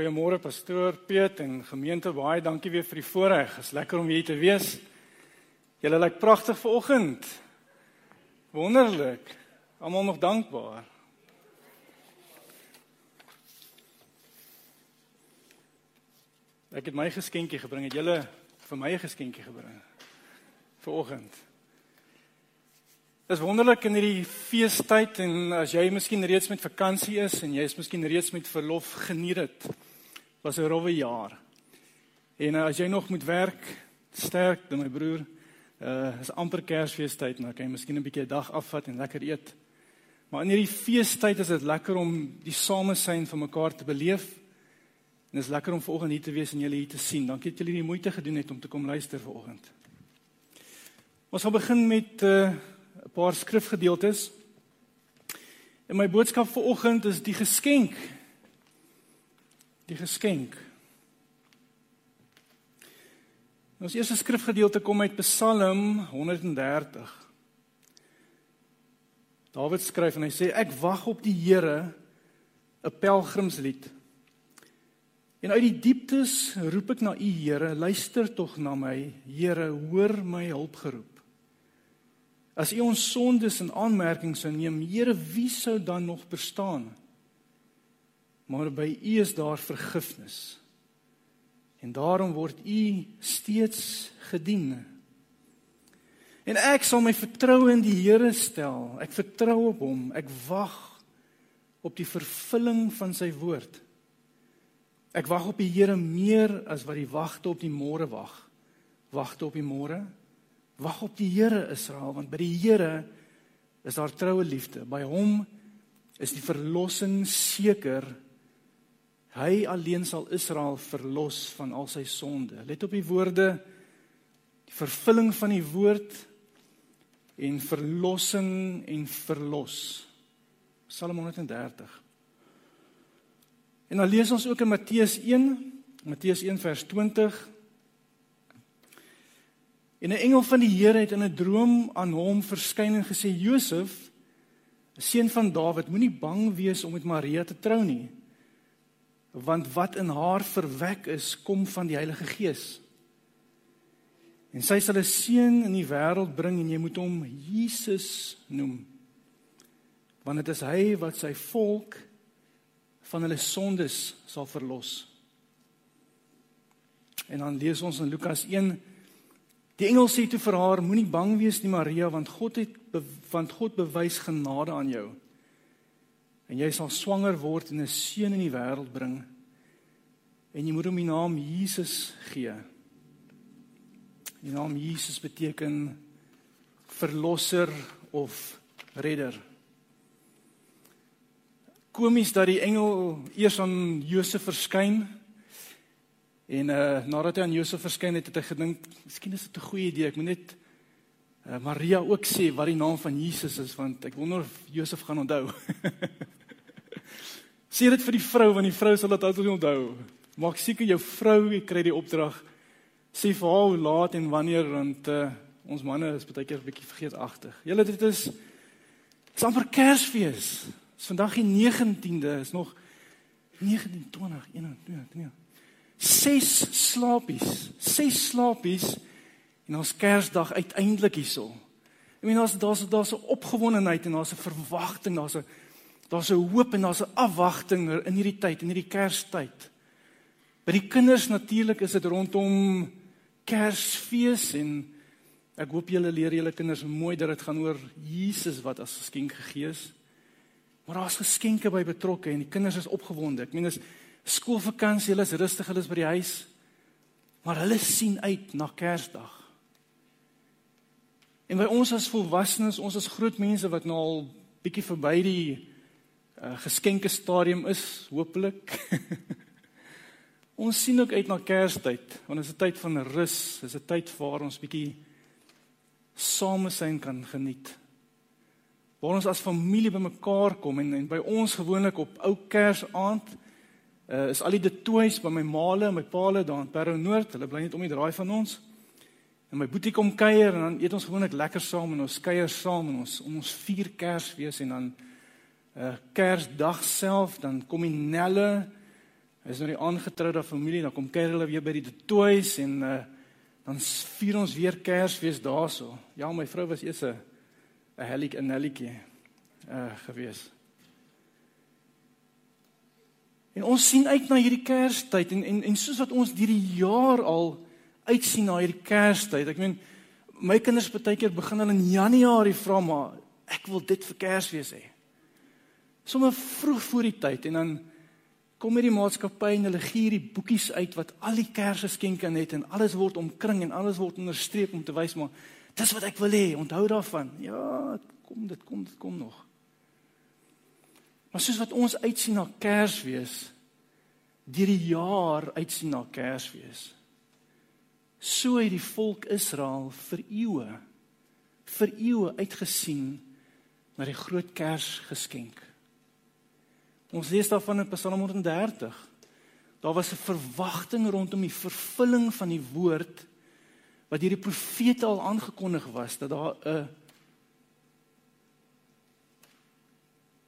Goeiemôre pastoor Piet en gemeente baie dankie weer vir die voorreg. Dit is lekker om hier te wees. Julle lyk pragtig vanoggend. Wonderlik. Almal nog dankbaar. Ek het my geskenkie gebring. Het julle vir my 'n geskenkie gebring? Vanoggend. Dit is wonderlik in hierdie feestyd en as jy miskien reeds met vakansie is en jy is miskien reeds met verlof geniet dit. Was 'n rowwe jaar. En as jy nog moet werk, sterk, dan my broer, uh is amper Kersfeestyd, nou kan jy miskien 'n bietjie 'n dag afvat en lekker eet. Maar in hierdie feestyd is dit lekker om die samesyn van mekaar te beleef En dit is lekker om vanoggend hier te wees en julle hier te sien. Dankie dat julle die moeite gedoen het om te kom luister vanoggend. Ons gaan begin met uh, 'n paar skrifgedeeltes. En my boodskap vanoggend is die geskenk. Die geskenk. Ons eerste skrifgedeelte kom uit Psalm 130. Dawid skryf en hy sê ek wag op die Here 'n pelgrimslied. En uit die dieptes roep ek na U Here, luister tog na my. Here, hoor my hulpgeroep. As U ons sondes in aanmerking sou neem, Here, wie sou dan nog bestaan? Maar by U is daar vergifnis. En daarom word U steeds gedien. En ek sal my vertroue in die Here stel. Ek vertrou op Hom. Ek wag op die vervulling van sy woord. Ek wag op die Here meer as wat die wagte op die môre wag. Wagte op die môre. Wag op die Here Israel, want by die Here is daar troue liefde. By hom is die verlossing seker. Hy alleen sal Israel verlos van al sy sonde. Let op die woorde die vervulling van die woord en verlossing en verlos. Psalm 130. En dan lees ons ook in Matteus 1, Matteus 1 vers 20. En 'n engel van die Here het in 'n droom aan hom verskyn en gesê: "Josef, seun van Dawid, moenie bang wees om met Maria te trou nie, want wat in haar verwek is, kom van die Heilige Gees. En sy sal 'n seun in die wêreld bring en jy moet hom Jesus noem, want dit is hy wat sy volk van hulle sondes sal verlos. En dan lees ons in Lukas 1 Die engel sê toe vir haar moenie bang wees nie Maria want God het want God bewys genade aan jou. En jy sal swanger word en 'n seun in die wêreld bring. En jy moet hom die naam Jesus gee. Die naam Jesus beteken verlosser of redder komies dat die engel eers aan Josef verskyn. En uh nadat hy aan Josef verskyn het, het hy gedink, miskien is dit 'n goeie idee. Ek moet net uh, Maria ook sê wat die naam van Jesus is want ek wonder of Josef gaan onthou. sê dit vir die vrou want die vrou sal dit altyd onthou. Maak seker jou vrou kry die opdrag. Sê vir haar hoe laat en wanneer want uh ons manne is baie keer 'n bietjie vergeetagtig. Julle dit is Dis amper Kersfees. Dis vandag die 19de, is nog 19 20 21 22. Ses slapies, ses slapies en ons Kersdag uiteindelik hierso. Ek meen daar's daar's daar's 'n opgewondenheid en daar's 'n verwagting, daar's 'n daar's 'n hoop en daar's 'n afwagting in hierdie tyd, in hierdie Kerstyd. By die kinders natuurlik is dit rondom Kersfees en ek hoop julle leer julle kinders mooi dat dit gaan oor Jesus wat as geskenk gegee is. Maar daar's geskenke by betrokke en die kinders is opgewonde. Ek meen as skoolvakansie, hulle is rustig, hulle is by die huis. Maar hulle sien uit na Kersdag. En by ons as volwassenes, ons as groot mense wat nou al bietjie verby die uh, geskenke stadium is, hopelik. ons sien ook uit na Kerstyd, want dit is 'n tyd van rus, dis 'n tyd waar ons bietjie samesyn kan geniet waar ons as familie bymekaar kom en, en by ons gewoonlik op ou Kersaand uh, is al die detoys by my maale en my paale daar in Parow Noord. Hulle bly net om die draai van ons. En my boetie kom kuier en dan eet ons gewoonlik lekker saam en ons kuier saam en ons ons vier Kersfees en dan uh Kersdag self dan kom die nelle is nou die aangetroude familie, dan kom kuier hulle weer by die toys en uh, dan vier ons weer Kersfees daarso. Ja, my vrou was eers 'n 'n hellik 'n hellikie uh gewees. En ons sien uit na hierdie Kerstyd en en en soos wat ons hierdie jaar al uitsien na hierdie Kerstyd. Ek meen my kinders baie keer begin hulle in Januarie vra maar ek wil dit vir Kersfees hê. Sommige vroeg voor die tyd en dan kom hierdie maatskappy en hulle gee hierdie boekies uit wat al die Kersgeskenke het en alles word omkring en alles word onderstreep om te wys maar dis wat ek wil hê, onthou daarvan. Ja, kom dit kom dit kom nog. Maar soos wat ons uitsien na Kersfees, deur die jaar uitsien na Kersfees. So het die volk Israel vir eeue vir eeue uitgesien na die groot Kersgeskenk. Ons lees daarvan in Psalm 130. Daar was 'n verwagting rondom die vervulling van die woord wat deur die profete al aangekondig was dat daar 'n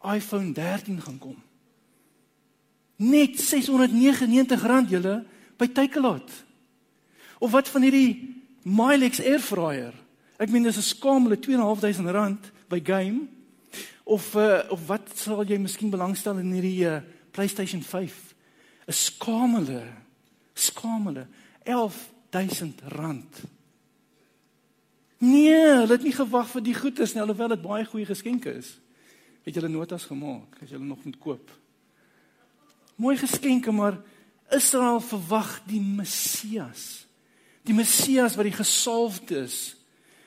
iPhone 13 gaan kom. Net R699 julle by Takealot. Of wat van hierdie Milex Air Fryer? Ek meen dis 'n skamele R2.500 by Game Of uh, of wat sal jy miskien belangstel in hierdie uh, PlayStation 5? 'n Skamele. Skamele. 11000 rand. Nee, hulle het nie gewag vir die goeders nie, alhoewel dit baie goeie geskenke is. Het julle notas gemaak as julle nog moet koop? Mooi geskenke, maar Israel verwag die Messias. Die Messias wat die gesalfde is.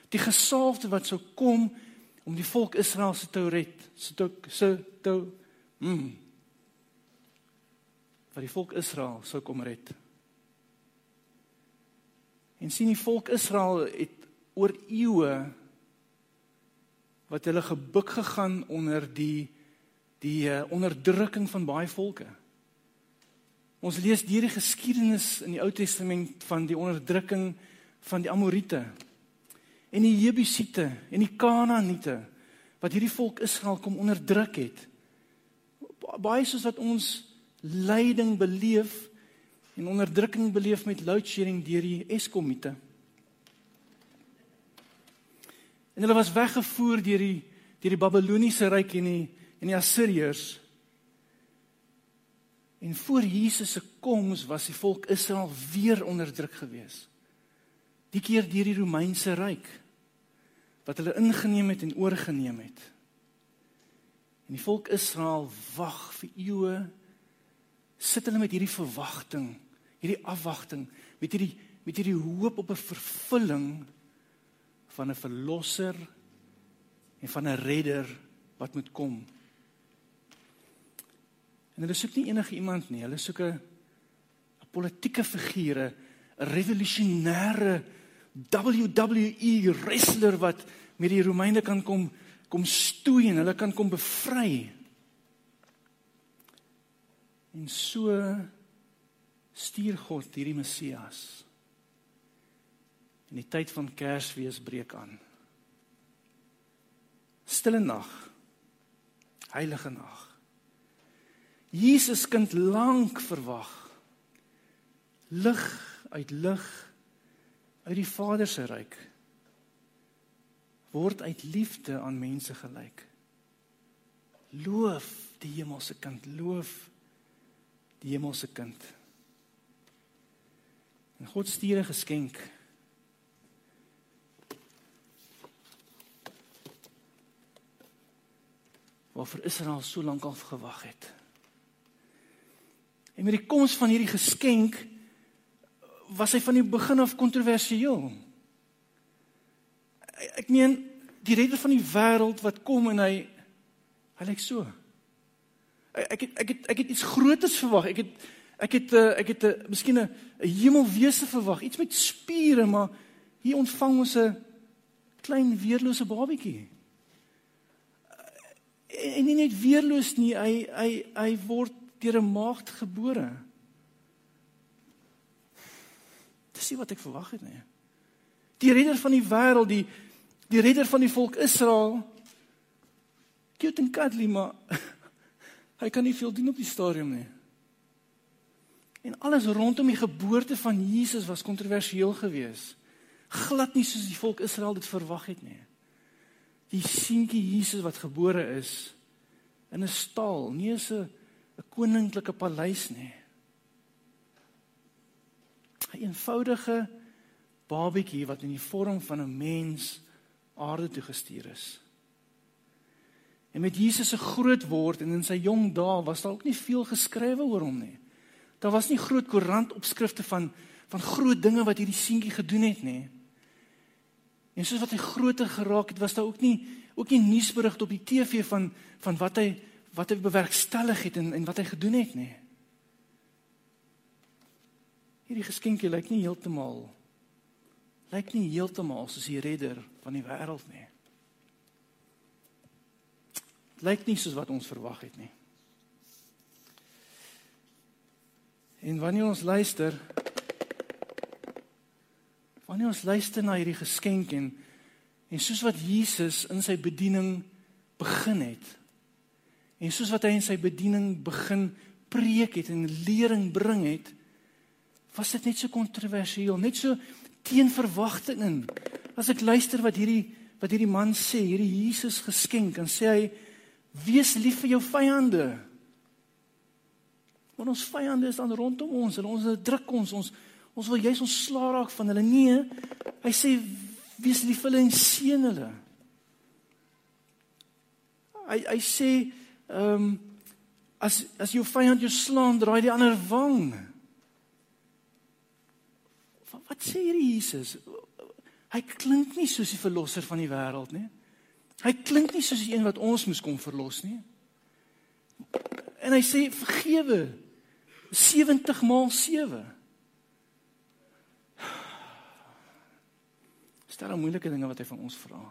Die gesalfde wat sou kom om die volk Israel se te red, se te se te mm vir die volk Israel sou kom red. En sien die volk Israel het oor eeue wat hulle gebuk gegaan onder die die uh, onderdrukking van baie volke. Ons lees deur die geskiedenis in die Ou Testament van die onderdrukking van die Amorite en die Jebusiete en die Kanaaniete wat hierdie volk Israel kom onderdruk het. Baie soos wat ons lyding beleef en onderdrukking beleef met load shedding deur die Eskomite. En hulle was weggevoer deur die deur die Babiloniese ryk en die en die Assiriërs. En voor Jesus se koms was die volk Israel weer onderdruk gewees. Die keer deur die Romeinse ryk wat hulle ingeneem het en oorgeneem het. En die volk Israel wag vir eeue sit hulle met hierdie verwagting, hierdie afwagting, met hierdie met hierdie hoop op 'n vervulling van 'n verlosser en van 'n redder wat moet kom. En hulle soek nie enige iemand nie, hulle soek 'n 'n politieke figuur, 'n revolusionêre WWE wrestler wat met die Romeine kan kom kom stoei en hulle kan kom bevry. En so stuur God hierdie Messias. In die tyd van Kersfees breek aan. Stille nag. Heilige nag. Jesus kind lank verwag. Lig uit lig uit die Vader se ryk word uit liefde aan mense gelyk. Loof die hemelse kind, loof die hemelse kind. En God stuur 'n geskenk. Waarvoor Israel so lank al gewag het. En met die koms van hierdie geskenk was hy van die begin af kontroversieel. Ek meen die redder van die wêreld wat kom en hy hy lyk so. Ek het ek het ek het iets grooters verwag. Ek het ek het uh, ek het 'n eh, miskien 'n hemelwese verwag, iets met spiere, maar hier ontvang ons 'n klein weerlose babietjie. En nie net weerloos nie, hy hy hy word deur 'n maagd gebore. Dis nie wat ek verwag het nie. Die redder van die wêreld, die die redder van die volk Israel. Cute en cuddly, maar hy kan nie veel doen op die stadium nie. En alles rondom die geboorte van Jesus was kontroversieel geweest. Glad nie soos die volk Israel dit verwag het nie. Die seentjie Jesus wat gebore is in 'n stal, nie eens 'n 'n koninklike paleis nie. 'n Eenvoudige babatjie wat in die vorm van 'n mens aarde toe gestuur is. En met Jesus se groot word en in sy jong dae was daar ook nie veel geskrywe oor hom nie. Daar was nie groot koerantopskrifte van van groot dinge wat hierdie seentjie gedoen het nie. En soos wat hy groter geraak het, was daar ook nie ook nie nuusberigte op die TV van van wat hy wat hy bewerkstellig het en en wat hy gedoen het nie. Hierdie geskenkie lyk nie heeltemal lyk nie heeltemal soos die redder van die wêreld nie. Lyk nie soos wat ons verwag het nie. En wanneer ons luister wanneer ons luister na hierdie geskenk en en soos wat Jesus in sy bediening begin het en soos wat hy in sy bediening begin preek het en lering bring het was dit net so kontroversieel net so teen verwagting in as ek luister wat hierdie wat hierdie man sê hierdie Jesus geskenk en sê hy wees lief vir jou vyande want ons vyande is dan rondom ons en ons druk ons ons Ons wil juist ons sla raak van hulle nee. Hy sê wees lief vir hulle en seën hulle. Hy hy sê ehm um, as as jou vyand jou slaan, draai die ander wang. Wat, wat sê hierdie Jesus? Hy klink nie soos die verlosser van die wêreld nie. Hy klink nie soos die een wat ons moes kom verlos nie. En hy sê vergewe 70 maal 7. Stel dan moeilike dinge wat hy van ons vra.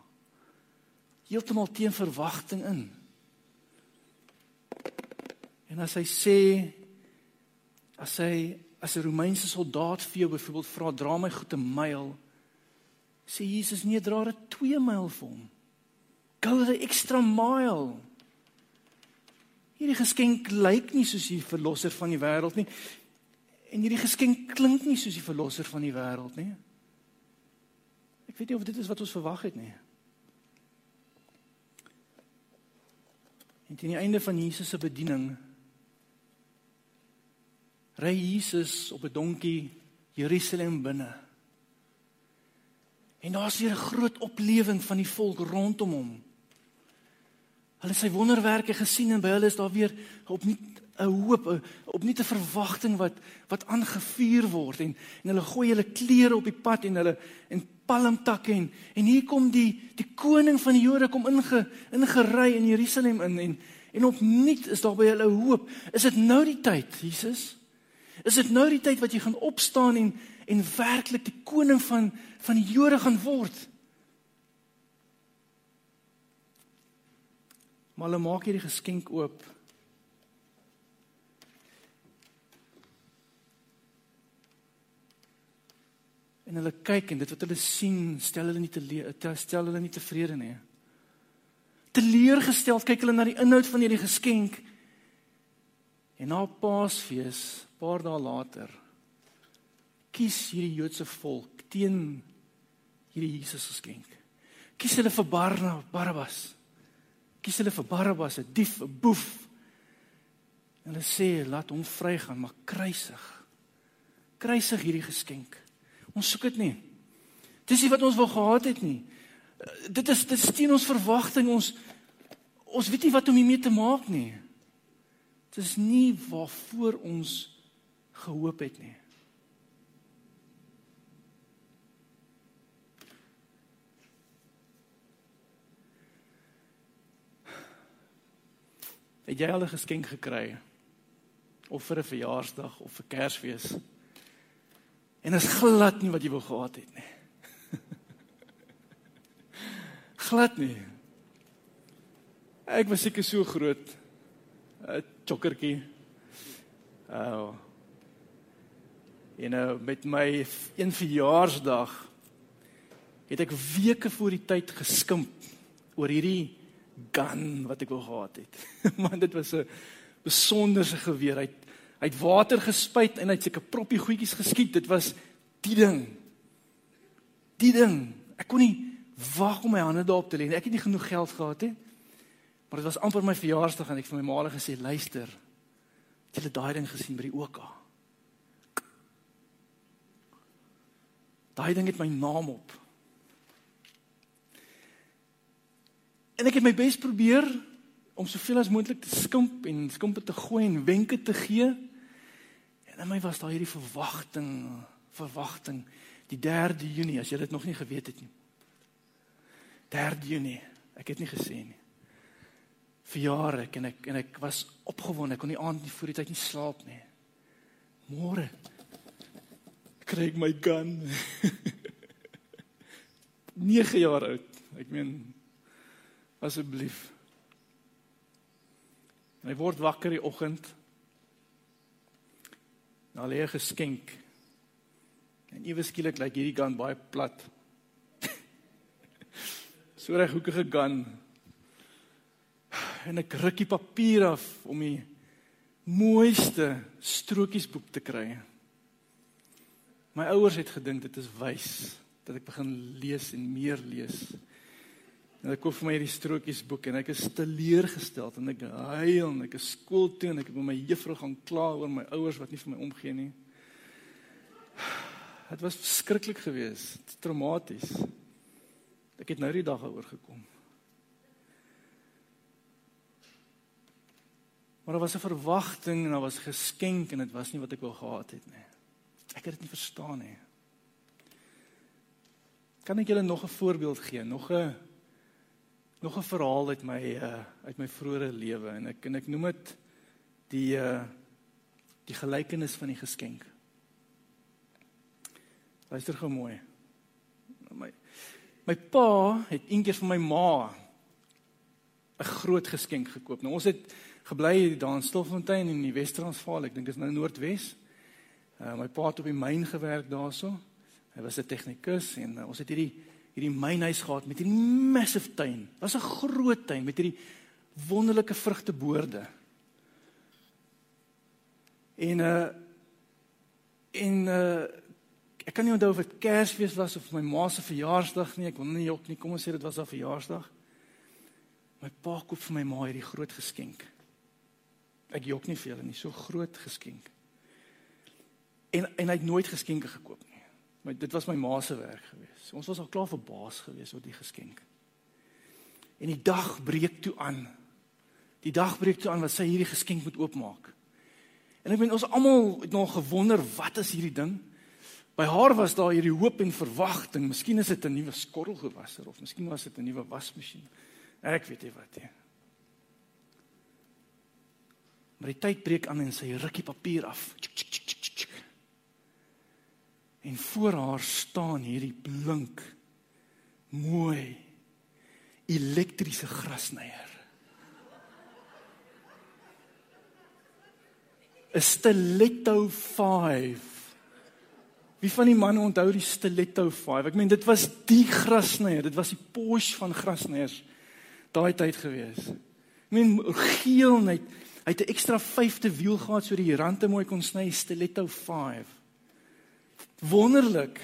Heeltemal teen verwagting in. En as hy sê as hy as 'n Romeinse soldaat vir jou byvoorbeeld vra dra my goed 'n myl, sê Jesus nee, dra dit 2 myl vir hom. Go the extra mile. Hierdie geskenk lyk nie soos die verlosser van die wêreld nie. En hierdie geskenk klink nie soos die verlosser van die wêreld nie. Ek weet nie of dit is wat ons verwag het nie. En teen die einde van Jesus se bediening ry Jesus op 'n donkie Jerusalem binne. En daar's weer 'n groot oplewing van die volk rondom hom. Hulle sy wonderwerke gesien en by hulle is daar weer opnuut 'n hoop, opnuut 'n verwagting wat wat aangevuur word en en hulle gooi hulle klere op die pad en hulle en palmtakke en en hier kom die die koning van die Jode kom inge ingery in Jerusalem in en en opnuut is daar by hulle hoop. Is dit nou die tyd, Jesus? Is dit nou die tyd wat jy gaan opstaan en en werklik die koning van van die Jode gaan word? Maar hulle maak hierdie geskenk oop en hulle kyk en dit wat hulle sien stel hulle nie te stel hulle nie tevrede nie. Teleurgestel kyk hulle na die inhoud van hierdie geskenk. En na Paasfees, paar dae later, kies hierdie Joodse volk teen hierdie Jesus geskenk. Kies hulle vir Barna, Barabbas. Kies hulle vir Barabbas, 'n dief, 'n boef. En hulle sê laat hom vrygaan, maar kruisig. Kruisig hierdie geskenk. Ons soek dit nie. Dis nie wat ons wou gehad het nie. Dit is dit steen ons verwagting ons ons weet nie wat om hiermee te maak nie. Dit is nie waarvoor ons gehoop het nie. Het jy al 'n geskenk gekry? Of vir 'n verjaarsdag of vir Kersfees? En is glad nie wat jy wou gehad het nie. glad nie. Ek was seker so groot chokkertjie. Oh. En nou met my een verjaarsdag het ek weke voor die tyd geskimp oor hierdie gun wat ek wou gehad het. Want dit was 'n besonderse geweer. Hy Hy het water gespuit en hy het seker proppie goedjies geskiet. Dit was die ding. Die ding. Ek kon nie wag om my hande daarop te lê nie. Ek het nie genoeg geld gehad nie. Maar dit was amper my verjaarsdag en ek vir my ma gesê, "Luister. Het jy daai ding gesien by die OK?" Daai ding het my naam op. En ek het my bes probeer om soveel as moontlik te skimp en skimpe te gooi en wenke te gee. En in my was daar hierdie verwagting, verwagting die 3de Junie as jy dit nog nie geweet het nie. 3de Junie, ek het nie gesê nie. Verjaar ek en ek en ek was opgewonde, ek kon nie aand nie voor die tyd nie slaap nie. Môre kry ek my gun. 9 jaar oud. Ek meen asseblief. En hy word wakker die oggend. Nou lê hy geskenk. En ewe skielik lyk hierdie gun baie plat. so reg hoekige gun. En ek ruk die papier af om die mooiste strokiesboek te kry. My ouers het gedink dit is wys dat ek begin lees en meer lees. En ek koop vir my hierdie strokiesboek en ek is teleurgestel en ek huil en ek is skool toe en ek het met my juffrou gaan kla oor my ouers wat nie vir my omgee nie. Dit was verskriklik geweest, traumaties. Ek het nou die dag daaroor gekom. Maar daar was 'n verwagting en daar was geskenk en dit was nie wat ek wou gehad het nie. Ek het dit nie verstaan nie. Kan ek julle nog 'n voorbeeld gee? Nog 'n nog 'n verhaal uit my uh uit my vroeë lewe en ek en ek noem dit die uh die gelykenis van die geskenk. Luister gou mooi. My my pa het eendag vir my ma 'n groot geskenk gekoop. Nou ons het gebly daar in Stilfontein in die Wes-Transvaal. Ek dink dit is nou Noordwes. Uh my pa het op die myn gewerk daarso. Hy was 'n tegnikus en uh, ons het hierdie hierdie mynhuis gehad met hierdie massive tuin. Dit was 'n groot tuin met hierdie wonderlike vrugteboorde. En uh en uh ek kan nie onthou of dit Kersfees was of my ma se verjaarsdag nie. Ek wil nie jok nie. Kom ons sê dit was haar verjaarsdag. My pa koop vir my ma hierdie groot geskenk. Ek jok nie vir julle nie, so groot geskenk. En en hy het nooit geskenke gekoop nie. Maar dit was my ma se werk gewees. Ons was al klaar verbaas gewees oor die geskenk. En die dag breek toe aan. Die dag breek toe aan wat sy hierdie geskenk moet oopmaak. En ek meen ons almal het nog gewonder wat is hierdie ding? By haar was daar hierdie hoop en verwagting. Miskien is dit 'n nuwe skottelgewasser of miskien was dit 'n nuwe wasmasjien. Ek weet nie wat nie. Maar die tyd breek aan en sy rukkie papier af. Tsk, tsk, tsk, En voor haar staan hierdie blink mooi elektriese grasnyer. 'n Stiletto 5. Wie van die manne onthou die Stiletto 5? Ek meen dit was die grasnyer, dit was die Porsche van grasnyers daai tyd gewees. Ek meen geel net. Hy het 'n ekstra vyfde wiel gehad sodat die rande mooi kon sny, Stiletto 5 wonderlik.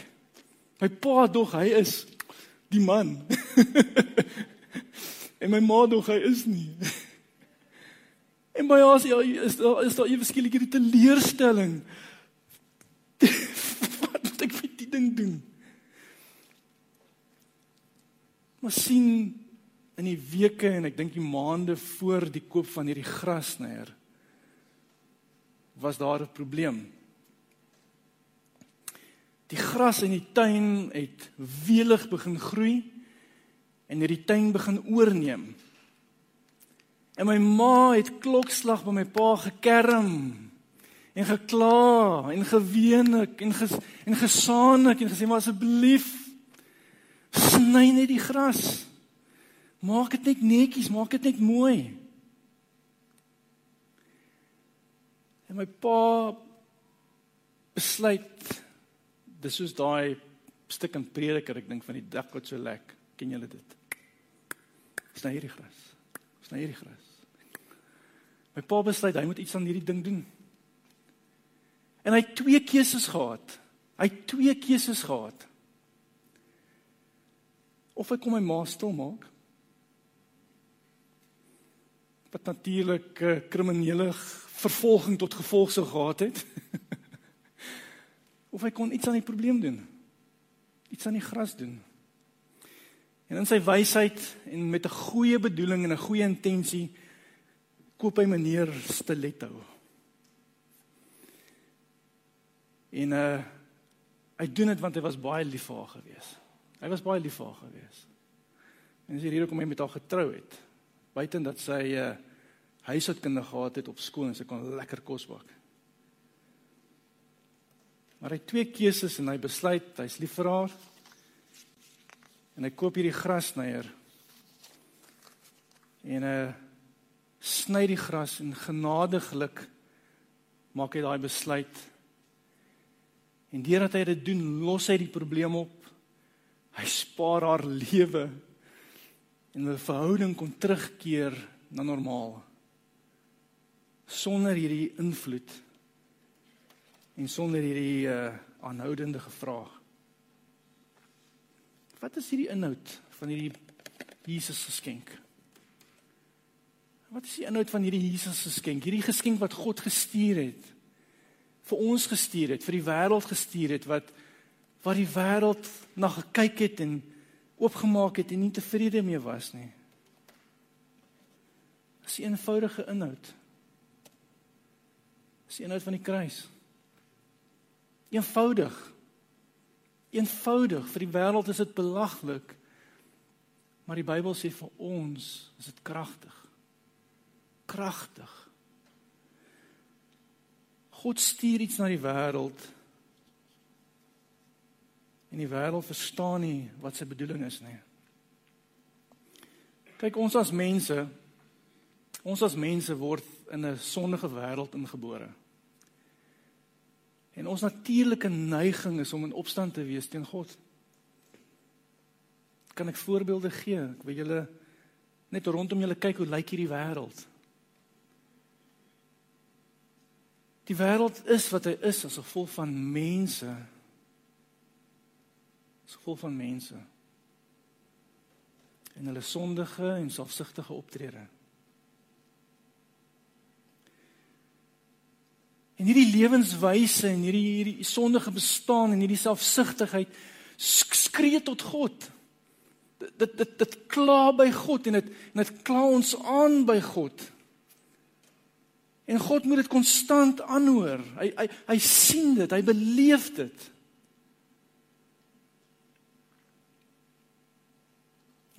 My pa dog hy is die man. en my ma dog hy is nie. en by ons ja, is daar is daar ewe skielik hierdie teleurstelling. Wat moet ek met die ding doen? Maar sien in die weke en ek dink die maande voor die koop van hierdie grasnyer was daar 'n probleem. Die gras in die tuin het welig begin groei en hierdie tuin begin oorneem. En my ma het klokslag by my pa gekerm en gekla en geweenik en ges, en gesaanik en gesê maar asseblief sny net die gras. Maak dit net netjies, maak dit net mooi. En my pa besluit dis soos daai stuk in Prediker, ek dink van die dak wat so lek. Ken julle dit? Sny hierdie gras. Sny hierdie gras. My pa besluit hy moet iets aan hierdie ding doen. En hy het twee keuses gehad. Hy het twee keuses gehad. Of hy kom my ma stil maak. Wat natuurlik uh, kriminele vervolging tot gevolg sou gehad het. of hy kon iets aan die probleem doen. Iets aan die gras doen. En in sy wysheid en met 'n goeie bedoeling en 'n goeie intensie koop hy meneer Stiletto. En uh hy doen dit want hy was baie lief vir haar gewees. Hy was baie lief vir haar gewees. En dis hierdie hoekom hy met haar getrou het. Buiten dat sy uh huishoudkunde gehad het op skool en sy kon lekker kos bak. Maar hy het twee keuses en hy besluit hy's lief vir haar. En hy koop hierdie grasnyer. En 'n uh, eh, sny die gras en genadiglik maak hy daai besluit. En deurdat hy dit doen, los hy die probleem op. Hy spaar haar lewe en hulle verhouding kon terugkeer na normaal sonder hierdie invloed en sonder hierdie uh, aanhoudende gevraag. Wat is hierdie inhoud van hierdie Jesus geskenk? Wat is die inhoud van hierdie Jesus geskenk? Hierdie geskenk wat God gestuur het vir ons gestuur het, vir die wêreld gestuur het wat wat die wêreld na gekyk het en oopgemaak het en nie tevrede mee was nie. Dis 'n eenvoudige inhoud. Dis die inhoud van die kruis. Eenvoudig. Eenvoudig vir die wêreld is dit belaglik. Maar die Bybel sê vir ons is dit kragtig. Kragtig. God stuur iets na die wêreld. En die wêreld verstaan nie wat sy bedoeling is nie. Kyk ons as mense ons as mense word in 'n sondige wêreld ingebore. En ons natuurlike neiging is om in opstand te wees teen God. Kan ek voorbeelde gee? Ek wil julle net rondom julle kyk hoe lyk hierdie wêreld. Die wêreld is wat hy is as gevolg van mense. As gevolg van mense. En hulle sondige en selfsugtige optrede. En hierdie lewenswyse en hierdie hierdie sondige bestaan en hierdie selfsugtigheid skree tot God. Dit dit dit kla by God en dit en dit kla ons aan by God. En God moet dit konstant aanhoor. Hy hy hy sien dit, hy beleef dit.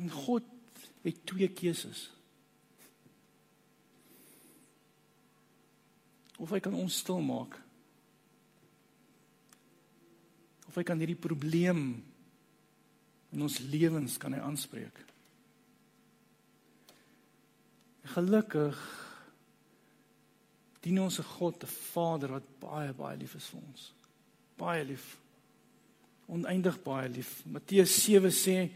En God het twee keuses. of hy kan ons stil maak. Of hy kan hierdie probleem in ons lewens kan hy aanspreek. Gelukkig dien ons 'n God, 'n Vader wat baie baie lief is vir ons. Baie lief. Oneindig baie lief. Matteus 7 sê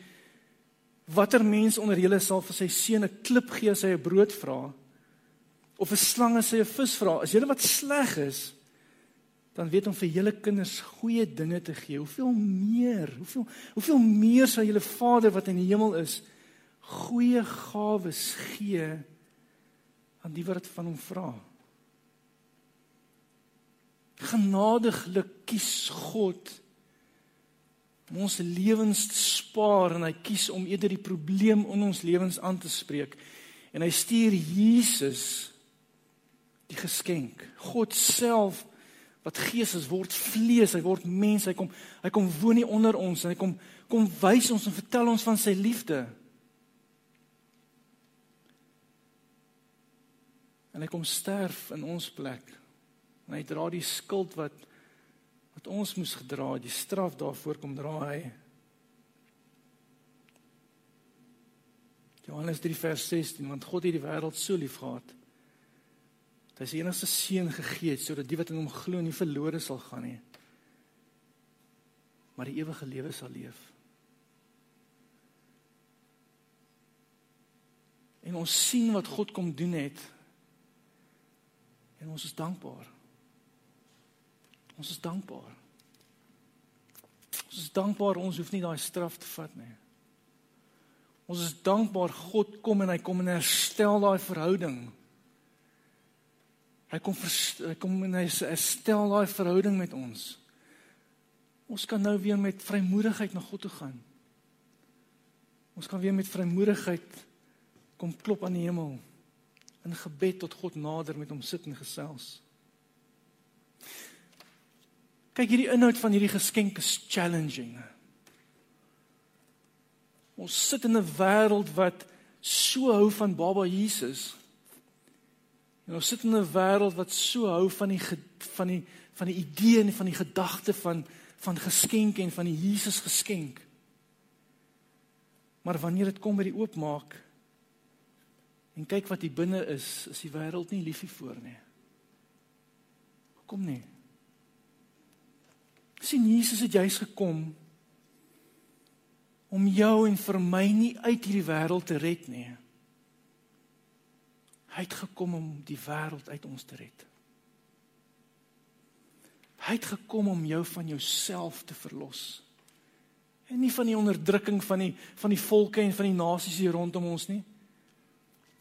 watter mens onder julle sal vir sy seun 'n klip gee as hy 'n brood vra? of 'n slang as hy 'n vis vra, as julle wat sleg is, dan weet om vir julle kinders goeie dinge te gee. Hoeveel meer, hoeveel hoeveel meer sal julle Vader wat in die hemel is goeie gawes gee aan die wat van hom vra. Genadiglik kies God om ons lewens te spaar en hy kies om eerder die probleem in ons lewens aan te spreek en hy stuur Jesus die geskenk. God self wat gees is word vlees, hy word mens, hy kom hy kom woon hier onder ons en hy kom kom wys ons en vertel ons van sy liefde. En hy kom sterf in ons plek. En hy dra die skuld wat wat ons moes gedra, die straf daarvoor kom dra hy. Johannes 3 vers 16 want God het die wêreld so lief gehad dat hy sy enigste seun gegee het sodat die wat in hom glo nie verlore sal gaan nie maar die ewige lewe sal leef. En ons sien wat God kom doen het. En ons is dankbaar. Ons is dankbaar. Ons is dankbaar ons hoef nie daai straf te vat nie. Ons is dankbaar God kom en hy kom en herstel daai verhouding. Hy kom hy kom en hy herstel daai verhouding met ons. Ons kan nou weer met vrymoedigheid na God toe gaan. Ons kan weer met vrymoedigheid kom klop aan die hemel in gebed tot God nader met hom sit en gesels. Kyk hierdie inhoud van hierdie geskenk is challenging. Ons sit in 'n wêreld wat so hou van Baba Jesus. En ons sit in 'n wêreld wat so hou van die van die van die idee en van die gedagte van van geskenke en van die Jesus geskenk. Maar wanneer dit kom by die oopmaak en kyk wat hier binne is, is die wêreld nie lief hiervoor nie. Kom nie sien Jesus het juis gekom om jou en vir my nie uit hierdie wêreld te red nie. Hy het gekom om die wêreld uit ons te red. Hy het gekom om jou van jouself te verlos. En nie van die onderdrukking van die van die volke en van die nasies hier rondom ons nie.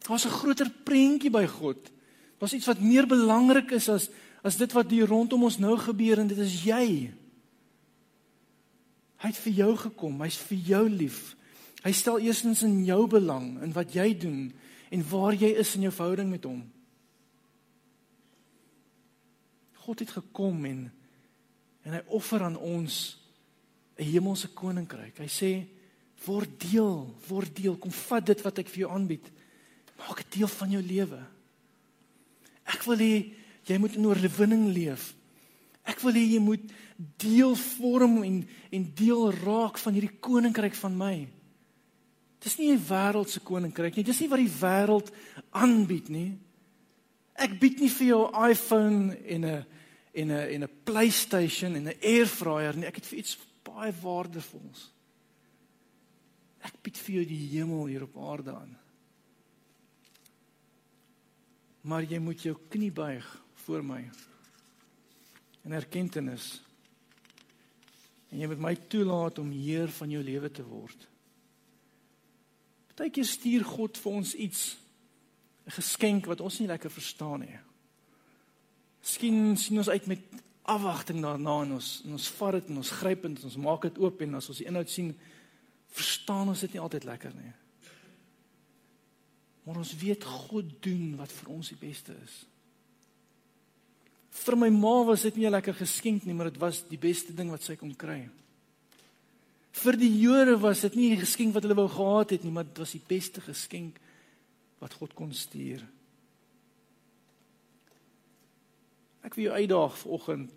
Daar's 'n groter prentjie by God. Daar's iets wat meer belangrik is as as dit wat hier rondom ons nou gebeur en dit is jy. Hy het vir jou gekom. Hy's vir jou lief. Hy stel eerstens in jou belang in wat jy doen en waar jy is in jou verhouding met hom. God het gekom en en hy offer aan ons 'n hemelse koninkryk. Hy sê word deel, word deel. Kom vat dit wat ek vir jou aanbied. Maak dit deel van jou lewe. Ek wil hê jy moet in oorwinning leef. Ek wil hê jy moet deel vorm en en deel raak van hierdie koninkryk van my. Dis nie 'n wêreldse koninkryk nie. Dis nie wat die wêreld aanbied nie. Ek bied nie vir jou 'n iPhone en 'n en 'n en 'n PlayStation en 'n airfryer nie. Ek het vir iets baie waardevols. Ek bied vir jou die hemel hier op aarde aan. Maar jy moet jou knie buig voor my in erkenning en jy moet my toelaat om heer van jou lewe te word. Partykeer stuur God vir ons iets 'n geskenk wat ons nie lekker verstaan nie. Miskien sien ons uit met afwagting daarna en ons en ons vat dit en ons gryp dit en ons maak dit oop en as ons die inhoud sien verstaan ons dit nie altyd lekker nie. Maar ons weet God doen wat vir ons die beste is. Vir my ma was dit nie 'n lekker geskenk nie, maar dit was die beste ding wat sy kon kry. Vir die Jode was dit nie 'n geskenk wat hulle wou gehad het nie, maar dit was die beste geskenk wat God kon stuur. Ek wil jou uitdaag vanoggend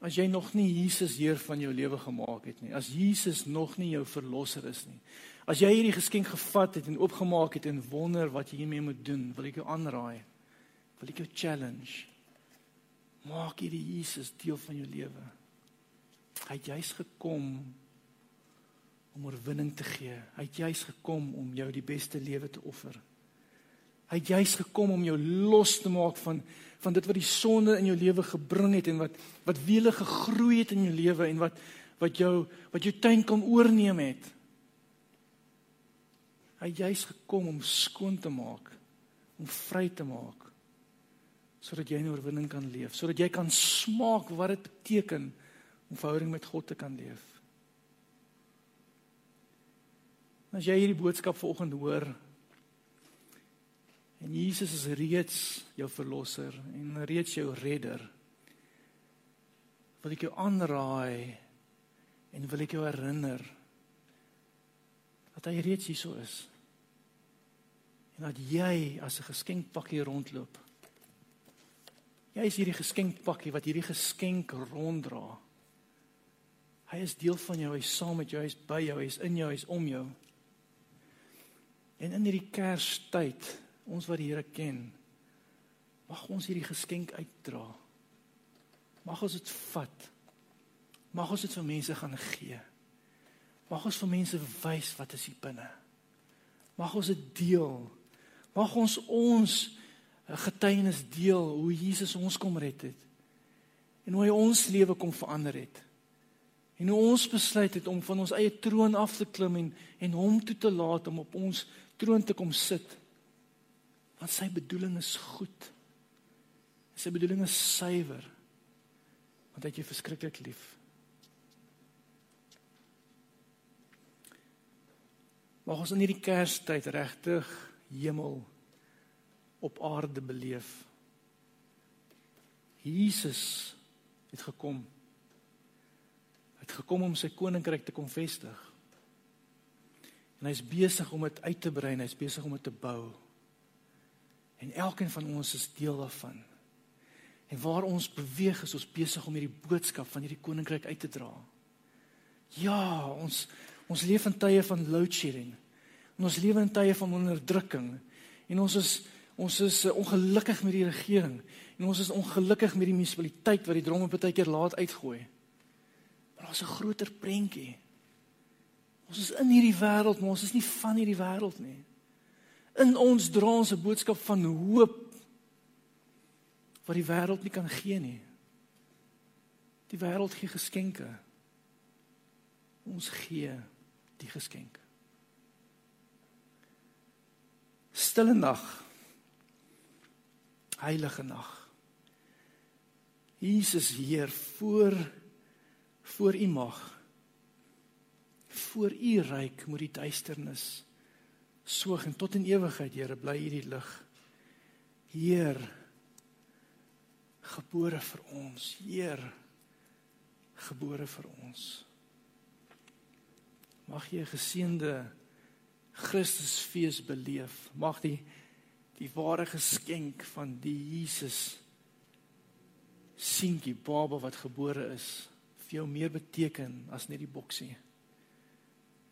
as jy nog nie Jesus Heer van jou lewe gemaak het nie, as Jesus nog nie jou verlosser is nie. As jy hierdie geskenk gevat het en oopgemaak het en wonder wat jy hiermee moet doen, wil ek jou aanraai. Wil ek jou challenge Maak hierdie Jesus deel van jou lewe. Hy het juis gekom om oorwinning te gee. Hy het juis gekom om jou die beste lewe te offer. Hy het juis gekom om jou los te maak van van dit wat die sonde in jou lewe gebring het en wat wat wiele gegroei het in jou lewe en wat wat jou wat jou tuin kom oorneem het. Hy het juis gekom om skoon te maak, om vry te maak sodat jy in oorwinning kan leef, sodat jy kan smaak wat dit beteken om verhouding met God te kan leef. As jy hierdie boodskap vanoggend hoor en Jesus is reeds jou verlosser en reeds jou redder, wil ek jou aanraai en wil ek jou herinner dat hy reeds hier is. En dat jy as 'n geskenkpakkie rondloop Jy is hierdie geskenkpakkie wat hierdie geskenk ronddra. Hy is deel van jou, hy is saam met jou, hy is by jou, hy is in jou, hy is om jou. En in hierdie Kerstyd, ons wat die Here ken, mag ons hierdie geskenk uitdra. Mag ons dit vat. Mag ons dit vir mense gaan gee. Mag ons vir mense wys wat is hier binne. Mag ons dit deel. Mag ons ons 'n getuienis deel hoe Jesus ons kom red het. En hoe hy ons lewe kom verander het. En hoe ons besluit het om van ons eie troon af te klim en en hom toe te laat om op ons troon te kom sit. Want sy bedoeling is goed. Sy bedoeling is suiwer. Want hy het jou verskriklik lief. Mag ons in hierdie Kerstyd regtig hemel op aarde beleef. Jesus het gekom het gekom om sy koninkryk te kom vestig. En hy's besig om dit uit te brei, hy's besig om dit te bou. En elkeen van ons is deel daarvan. En waar ons beweeg is ons besig om hierdie boodskap van hierdie koninkryk uit te dra. Ja, ons ons leef in tye van load shedding. En ons lewe in tye van onderdrukking. En ons is ons is uh, ongelukkig met die regering en ons is ongelukkig met die munisipaliteit wat die dromme baie keer laat uitgooi. Maar daar's 'n groter prentjie. Ons is in hierdie wêreld, maar ons is nie van hierdie wêreld nie. In ons dra ons 'n boodskap van hoop wat die wêreld nie kan gee nie. Die wêreld gee geskenke. Ons gee die geskenk. Stille nag. Heilige nag. Jesus Heer voor voor u mag voor u ryk moet die duisternis soog en tot in ewigheid Here bly hierdie lig. Heer gebore vir ons. Heer gebore vir ons. Mag jy 'n geseënde Christusfees beleef. Mag die die ware geskenk van die Jesus seentjie baba wat gebore is vir jou meer beteken as net die boksie.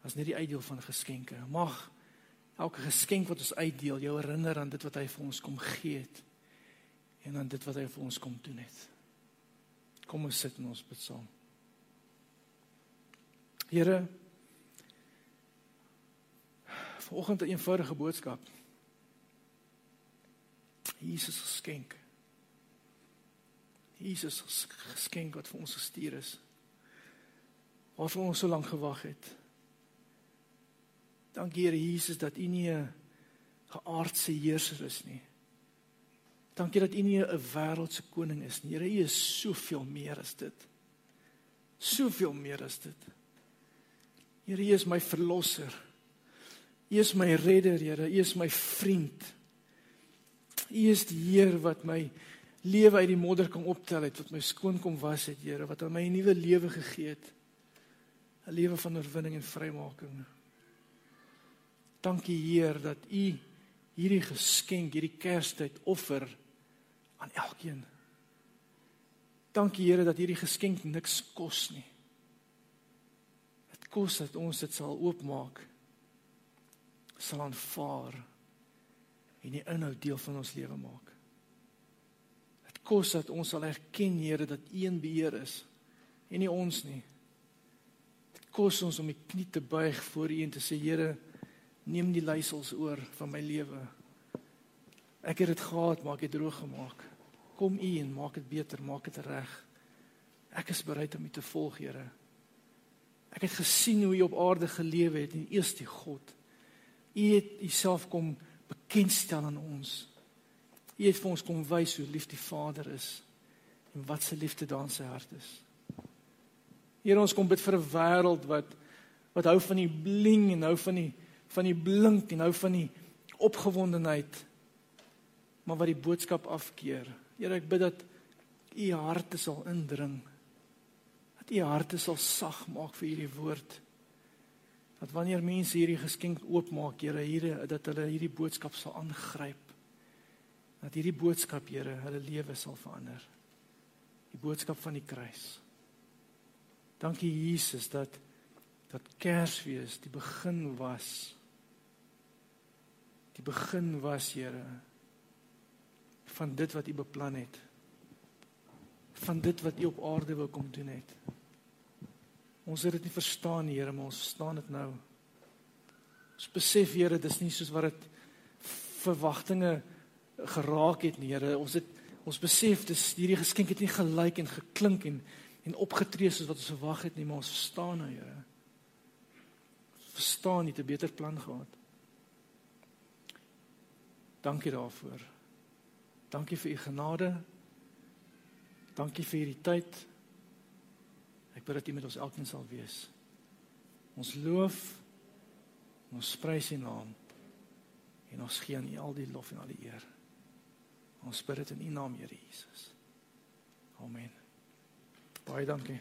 As net die uitdeel van geskenke. Mag elke geskenk wat ons uitdeel jou herinner aan dit wat hy vir ons kom gee het en aan dit wat hy vir ons kom doen het. Kom ons sit in ons bid saam. Here Vanoggend 'n eenvoudige boodskap. Jesus geskenk. Jesus geskenk wat vir ons gestuur is waarvoor ons so lank gewag het. Dankie Here Jesus dat U nie 'n geaardse heerser is nie. Dankie dat U nie 'n wêreldse koning is nie. Here, U is soveel meer as dit. Soveel meer as dit. Here, U is my verlosser. U is my redder, Here. U is my vriend. U is die Heer wat my lewe uit die modder kom optel het, wat my skoon kom was het, Here, wat aan my 'n nuwe lewe gegee het. 'n lewe van oorwinning en vrymaking. Dankie Heer dat U hierdie geskenk, hierdie Kerstyd offer aan elkeen. Dankie Here dat hierdie geskenk niks kos nie. Dit kos dat ons dit sal oopmaak. sal aanvaar en die inhoud deel van ons lewe maak. Dit kos dat ons sal erken Here dat U een beheer is en nie ons nie kos ons om die knie te buig voor U en te sê Here, neem die leiersels oor van my lewe. Ek het dit gehad, maar ek het droog gemaak. Kom U en maak dit beter, maak dit reg. Ek is bereid om U te volg, Here. Ek het gesien hoe U op aarde gelewe het en eers die God. U het Uself kom bekendstel aan ons. U het vir ons kom wys hoe lief die Vader is en wat sy liefde daar in sy hart is. Here ons kom bid vir 'n wêreld wat wat hou van die bling en hou van die van die blink en hou van die opgewondenheid maar wat die boodskap afkeer. Here ek bid dat u harte sal indring. Dat u harte sal sag maak vir hierdie woord. Dat wanneer mense hierdie geskenk oopmaak, Here, hier dat hulle hierdie boodskap sal aangryp. Dat hierdie boodskap, Here, hulle lewe sal verander. Die boodskap van die kruis. Dankie Jesus dat dat Kersfees die begin was. Die begin was, Here, van dit wat U beplan het. Van dit wat U op aarde wou kom doen het. Ons het dit nie verstaan, Here, maar ons verstaan dit nou. Ons besef, Here, dis nie soos wat dit verwagtinge geraak het nie, Here. Ons het Ons besef dis hierdie geskenk het nie gelyk en geklink en en opgetree soos wat ons verwag het nie, maar ons verstaan nou, Here. Verstaan jy 'n beter plan gehad? Dankie daarvoor. Dankie vir u genade. Dankie vir hierdie tyd. Bid dat U met ons elkeen sal wees. Ons loof ons prys U naam en ons gee aan U al die lof en al die eer. Ons bid dit in U naam, Here Jesus. Amen. Baie dankie.